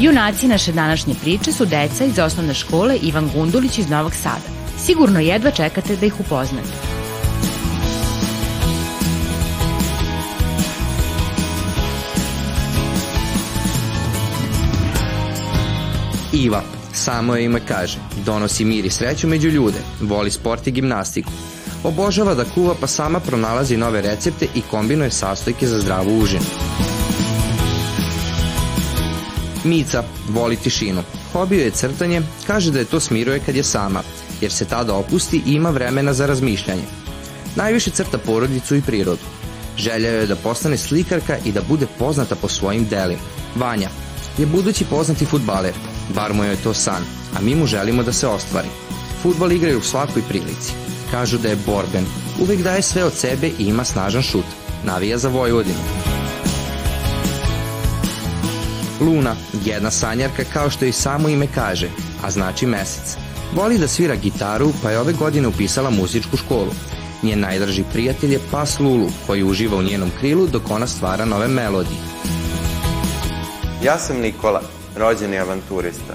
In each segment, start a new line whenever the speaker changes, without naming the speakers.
Junaci naše današnje priče su deca iz osnovne škole Ivan Gundulić iz Novog Sada. Sigurno jedva čekate da ih upoznate.
Iva, samo je ime kaže, donosi mir i sreću među ljude, voli sport i gimnastiku. Obožava da kuva pa sama pronalazi nove recepte i kombinuje sastojke za zdravu užinu. Mica voli tišinu. Hobio je crtanje, kaže da je to smiruje kad je sama, jer se tada opusti i ima vremena za razmišljanje. Najviše crta porodicu i prirodu. Želja je da postane slikarka i da bude poznata po svojim delima. Vanja je budući poznati futbaler, bar mu je to san, a mi mu želimo da se ostvari. Futbal igraju u svakoj prilici. Kažu da je borben, uvek daje sve od sebe i ima snažan šut. Navija za Vojvodinu. Luna, jedna sanjarka kao što i samo ime kaže, a znači mesec. Voli da svira gitaru, pa je ove godine upisala muzičku školu. Njen najdraži prijatelj je pas Lulu, koji uživa u njenom krilu dok ona stvara nove melodije.
Ja sam Nikola, rođeni avanturista.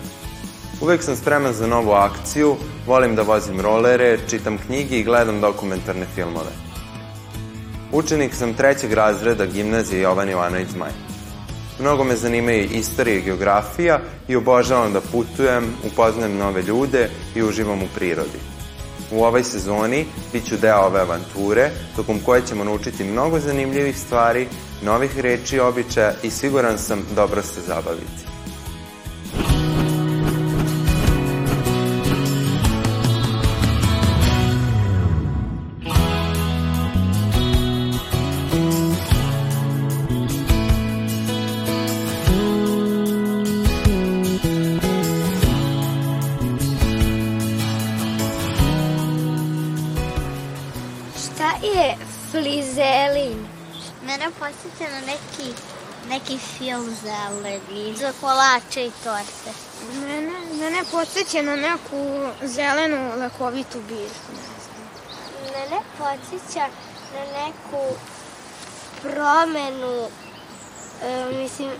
Uvek sam spreman za novu akciju, volim da vozim rolere, čitam knjige i gledam dokumentarne filmove. Učenik sam trećeg razreda gimnazije Jovan Jovanović Zmaj. Mnogo me zanimaju istorija i geografija i obožavam da putujem, upoznajem nove ljude i uživam u prirodi. U ovoj sezoni bit ću deo ove avanture, tokom koje ćemo naučiti mnogo zanimljivih stvari, novih reči i običaja i siguran sam dobro se zabaviti.
Je flizelin?
Mene podsjeća na neki, neki film zeleni, za kolače i torte.
Mene, mene podsjeća na neku zelenu lekovitu biljku.
Mene podsjeća na neku promenu, e, mislim,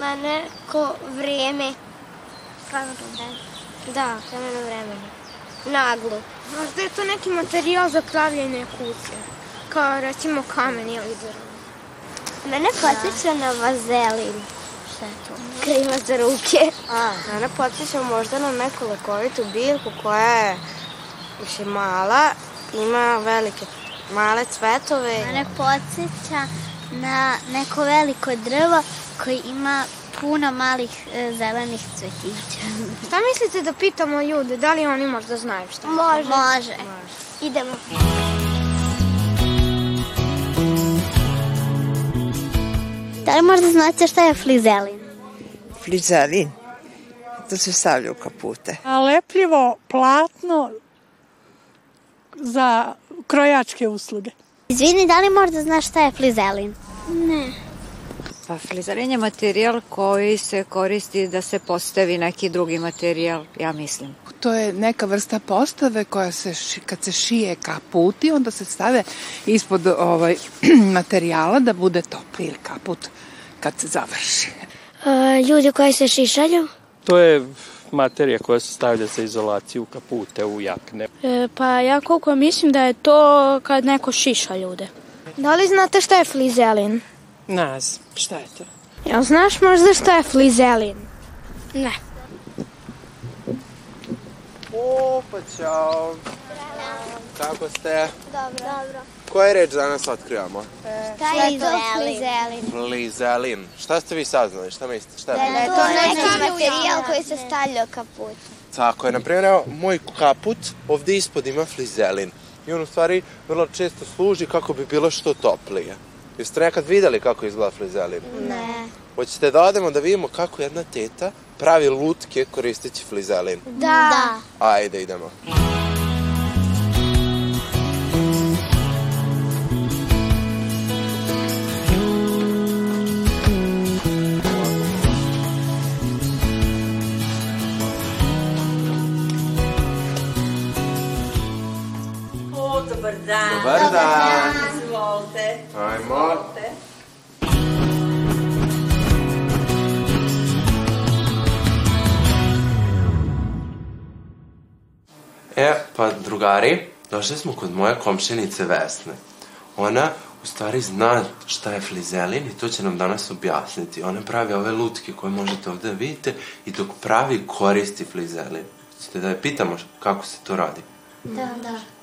na neko vreme. Promenu vreme. Da, promenu vremena. Naglu.
Možda je to neki materijal za pravljenje kuće. Kao recimo kamen ili drvo.
Mene podsjeća na vazelin. Šta je to? Krema za ruke.
A, mene podsjeća možda na neku lekovitu biljku koja je više mala, ima velike male cvetove.
Mene podsjeća na neko veliko drvo koji ima puno malih e, zelenih cvetića.
Šta mislite da pitamo ljude? Da li oni možda znaju šta?
Može. Može. Idemo. Da li možda znate šta je flizelin?
Flizelin. To se stavlja u kapute.
A lepljivo platno za krojačke usluge.
Izvini, da li možda znaš šta je flizelin?
Ne.
Pa flizarin je materijal koji se koristi da se postavi neki drugi materijal, ja mislim.
To je neka vrsta postave koja se, ši, kad se šije kaputi, onda se stave ispod ovaj, materijala da bude topli ili kaput kad se završi.
A, ljudi koji se šišalju?
To je materija koja se stavlja za izolaciju u kapute, u jakne.
E, pa ja koliko mislim da je to kad neko šiša ljude. Da li znate šta je flizelin?
Naz, šta je to?
Jel znaš možda šta je flizelin? Ne.
O, pa čao. Kako ste?
Dobro. Dobro.
Koje reč danas otkrivamo?
Šta je to flizelin?
Flizelin. Šta ste vi saznali? Šta mislite? Šta je?
Da je to neki materijal koji se stavlja u kaput.
Tako je, na primjer, evo, moj kaput ovde ispod ima flizelin. I on u stvari vrlo često služi kako bi bilo što toplije.
Jeste nekad videli kako izgleda flizelin?
Ne.
Hoćete da odemo da vidimo kako jedna teta pravi lutke koristeći flizelin?
Da. da.
Ajde, idemo.
O, dobar dan.
Dobar dan.
Izvolite.
Ajmo.
Izvolite.
E, pa drugari, došli smo kod moje komšinice Vesne. Ona u stvari zna šta je flizelin i to će nam danas objasniti. Ona pravi ove lutke koje možete ovde da vidite i dok pravi koristi flizelin. Ćete da je pitamo kako se to radi?
Da, da.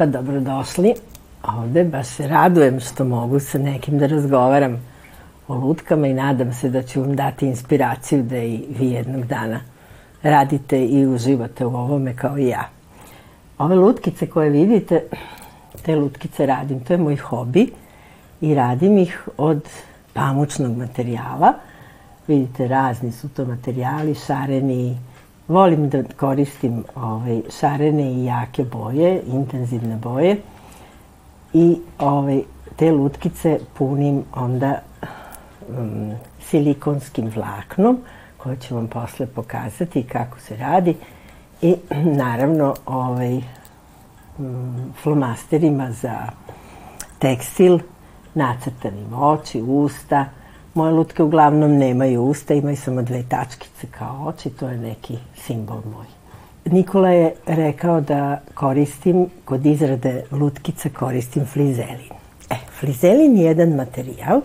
E pa dobrodošli. Ovde baš se radujem što mogu sa nekim da razgovaram o lutkama i nadam se da ću vam dati inspiraciju da i vi jednog dana radite i uživate u ovome kao i ja. Ove lutkice koje vidite, te lutkice radim, to je moj hobi i radim ih od pamučnog materijala. Vidite, razni su to materijali, šareni, volim da koristim ovaj, šarene i jake boje, intenzivne boje i ovaj, te lutkice punim onda um, silikonskim vlaknom koje ću vam posle pokazati kako se radi i naravno ovaj, um, flomasterima za tekstil, nacrtanim oči, usta. Moje lutke uglavnom nemaju usta, imaju samo dve tačkice kao oči, to je neki simbol moj. Nikola je rekao da koristim, kod izrade lutkica koristim flizelin. E, flizelin je jedan materijal,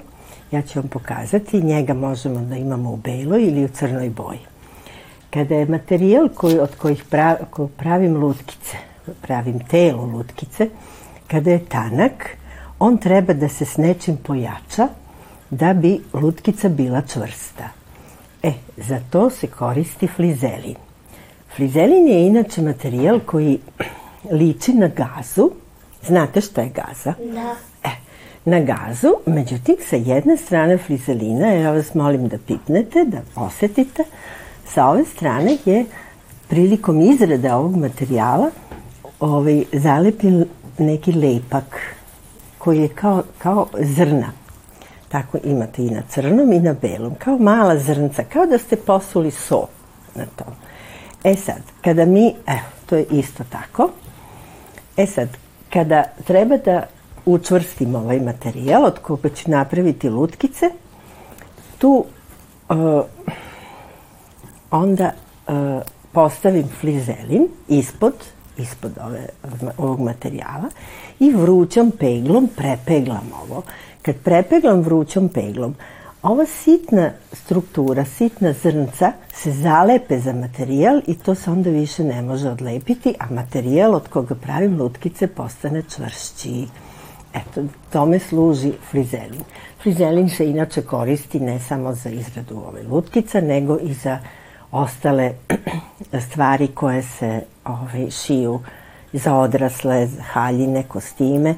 ja ću vam pokazati, njega možemo da imamo u beloj ili u crnoj boji. Kada je materijal koji, od kojih prav, koji pravim lutkice, pravim telo lutkice, kada je tanak, on treba da se s nečim pojača da bi lutkica bila čvrsta. E, za to se koristi flizelin. Flizelin je inače materijal koji liči na gazu. Znate šta je gaza?
Da.
E, na gazu, međutim, sa jedne strane flizelina, ja vas molim da pipnete, da osetite, sa ove strane je prilikom izrade ovog materijala ovaj, zalepim neki lepak koji je kao, kao zrna. Tako imate i na crnom i na belom, kao mala zrnca, kao da ste posuli so na tom. E sad, kada mi, evo, to je isto tako. E sad, kada treba da učvrstimo ovaj materijal od koga ću napraviti lutkice, tu uh, onda uh, postavim flizelin ispod, ispod ove, ovog materijala i vrućom peglom prepeglam ovo. Kad prepeglam vrućom peglom, ova sitna struktura, sitna zrnca se zalepe za materijal i to se onda više ne može odlepiti, a materijal od koga pravim lutkice postane čvršći. Eto, tome služi frizelin. Frizelin se inače koristi ne samo za izradu ove lutkica, nego i za ostale stvari koje se ove, šiju za odrasle, haljine, kostime,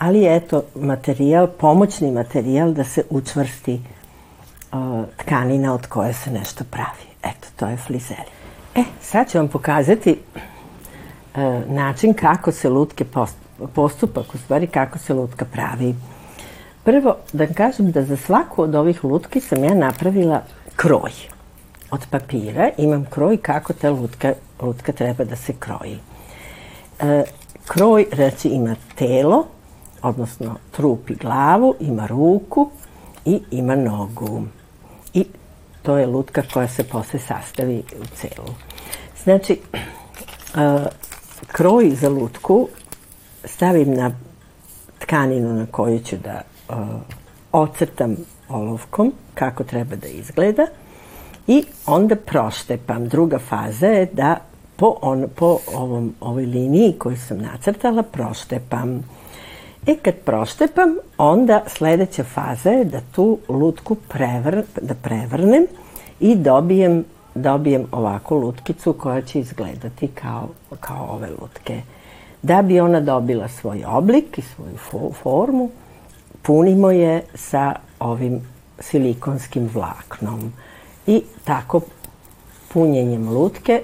ali eto materijal, pomoćni materijal da se učvrsti uh, tkanina od koje se nešto pravi. Eto, to je flizelin. E, sad ću vam pokazati uh, način kako se lutke post, postupak, u stvari kako se lutka pravi. Prvo, da kažem da za svaku od ovih lutki sam ja napravila kroj od papira. Imam kroj kako ta lutka, lutka treba da se kroji. E, kroj, znači, ima telo, odnosno trup i glavu, ima ruku i ima nogu. I to je lutka koja se posle sastavi u celu. Znači, uh, kroj za lutku stavim na tkaninu na koju ću da uh, ocrtam olovkom kako treba da izgleda i onda proštepam. Druga faza je da po, on, po ovom, ovoj liniji koju sam nacrtala proštepam. E kad proštepam, onda sledeća faza je da tu lutku prevr, da prevrnem i dobijem, dobijem ovakvu lutkicu koja će izgledati kao, kao ove lutke. Da bi ona dobila svoj oblik i svoju fo formu, punimo je sa ovim silikonskim vlaknom. I tako punjenjem lutke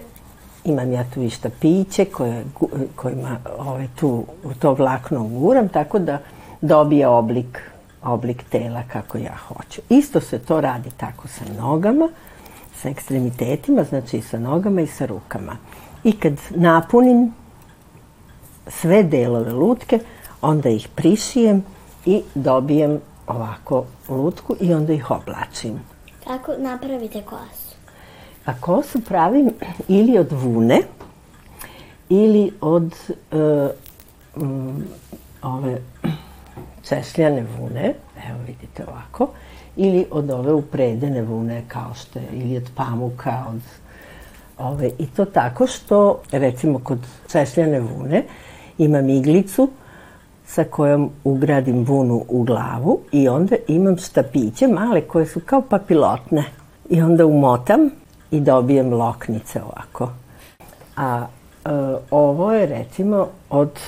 imam ja tu i štapiće koje, kojima ovaj, tu u to vlakno guram, tako da dobije oblik, oblik tela kako ja hoću. Isto se to radi tako sa nogama, sa ekstremitetima, znači i sa nogama i sa rukama. I kad napunim sve delove lutke, onda ih prišijem i dobijem ovako lutku i onda ih oblačim.
Kako napravite kosu?
A kosu pravim ili od vune ili od e, m, ove češljane vune, evo vidite ovako, ili od ove upredene vune kao što je, ili od pamuka, od ove, i to tako što, recimo kod češljane vune, imam iglicu sa kojom ugradim vunu u glavu i onda imam štapiće male koje su kao papilotne. I onda umotam i dobijem loknice ovako. A e, ovo je recimo od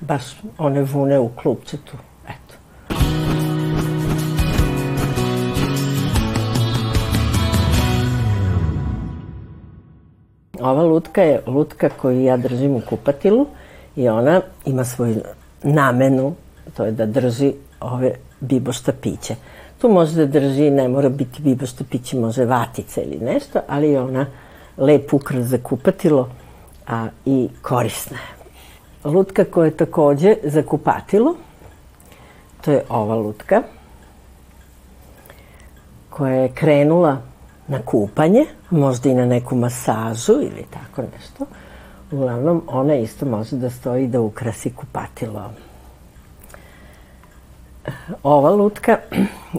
baš one vune u klupčetu. Eto. Ova lutka je lutka koju ja držim u kupatilu i ona ima svoju namenu, to je da drži ove bibo štapiće. Tu može da drži, ne mora biti bibo štapići, može vatica ili nešto, ali je ona lep ukras za kupatilo a, i korisna je. Lutka koja je takođe za kupatilo, to je ova lutka, koja je krenula na kupanje, možda i na neku masažu ili tako nešto. Uglavnom, ona isto može da stoji da ukrasi kupatilo. Ova lutka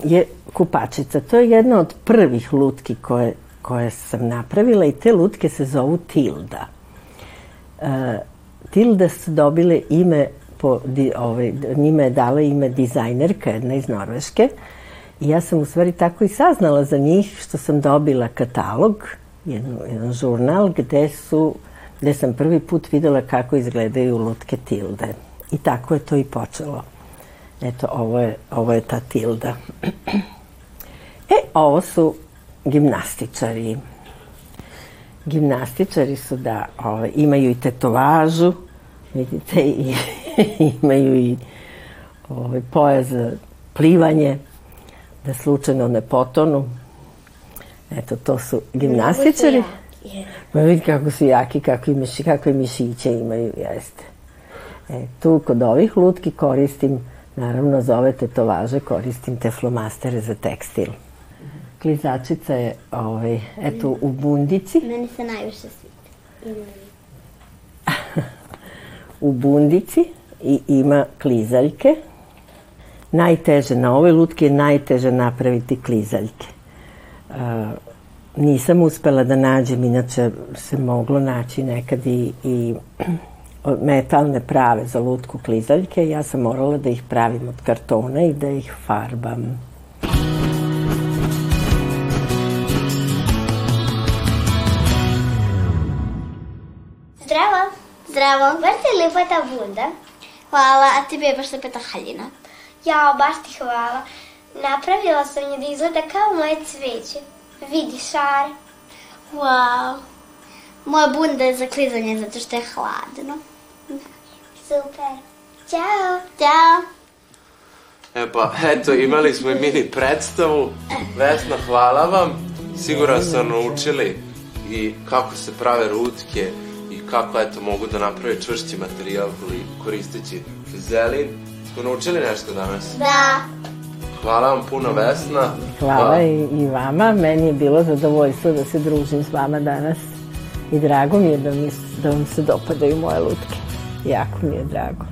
je kupačica. To je jedna od prvih lutki koje, koje sam napravila i te lutke se zovu Tilda. E, Tilda su dobile ime po, di, ovaj, njime je dala ime dizajnerka jedna iz Norveške i ja sam u stvari tako i saznala za njih što sam dobila katalog, jedan, jedan žurnal gde su gde sam prvi put videla kako izgledaju lutke tilde. I tako je to i počelo. Eto, ovo je, ovo je ta tilda. e, ovo su gimnastičari. Gimnastičari su da ovaj, imaju i tetovažu, vidite, i imaju i ovaj, pojas za plivanje, da slučajno ne potonu. Eto, to su gimnastičari. Ma vidi kako su jaki, kakve, miši, kakve mišiće imaju, jeste. E, tu kod ovih lutki koristim, naravno za ove tetovaže koristim teflomastere za tekstil. Klizačica je ovaj, eto, u bundici.
Meni se najviše sviđa.
u bundici i ima klizaljke. Najteže na ovoj lutki je najteže napraviti klizaljke. Uh, nisam uspela da nađem, inače se moglo naći nekad i, i metalne prave za lutku klizaljke. Ja sam morala da ih pravim od kartona i da ih farbam.
Zdravo. Zdravo. Baš je lepa ta bunda. Hvala, a tebi je baš lepa ta haljina.
Ja, baš ti hvala. Napravila sam je da izgleda kao moje cveće. Vidi šar.
Wow. Moja bunda je za klizanje zato što je hladno.
Super. Ćao.
Ćao.
E pa, eto, imali smo i mini predstavu. Vesna, hvala vam. Siguran sam naučili i kako se prave rutke i kako, eto, mogu da naprave čvršći materijal koristeći zelin. Smo naučili nešto danas?
Da.
Hvala vam puno, Vesna.
Hvala i, i vama. Meni je bilo zadovoljstvo da se družim s vama danas. I drago mi je da, mi, da vam se dopadaju moje lutke. Jako mi je drago.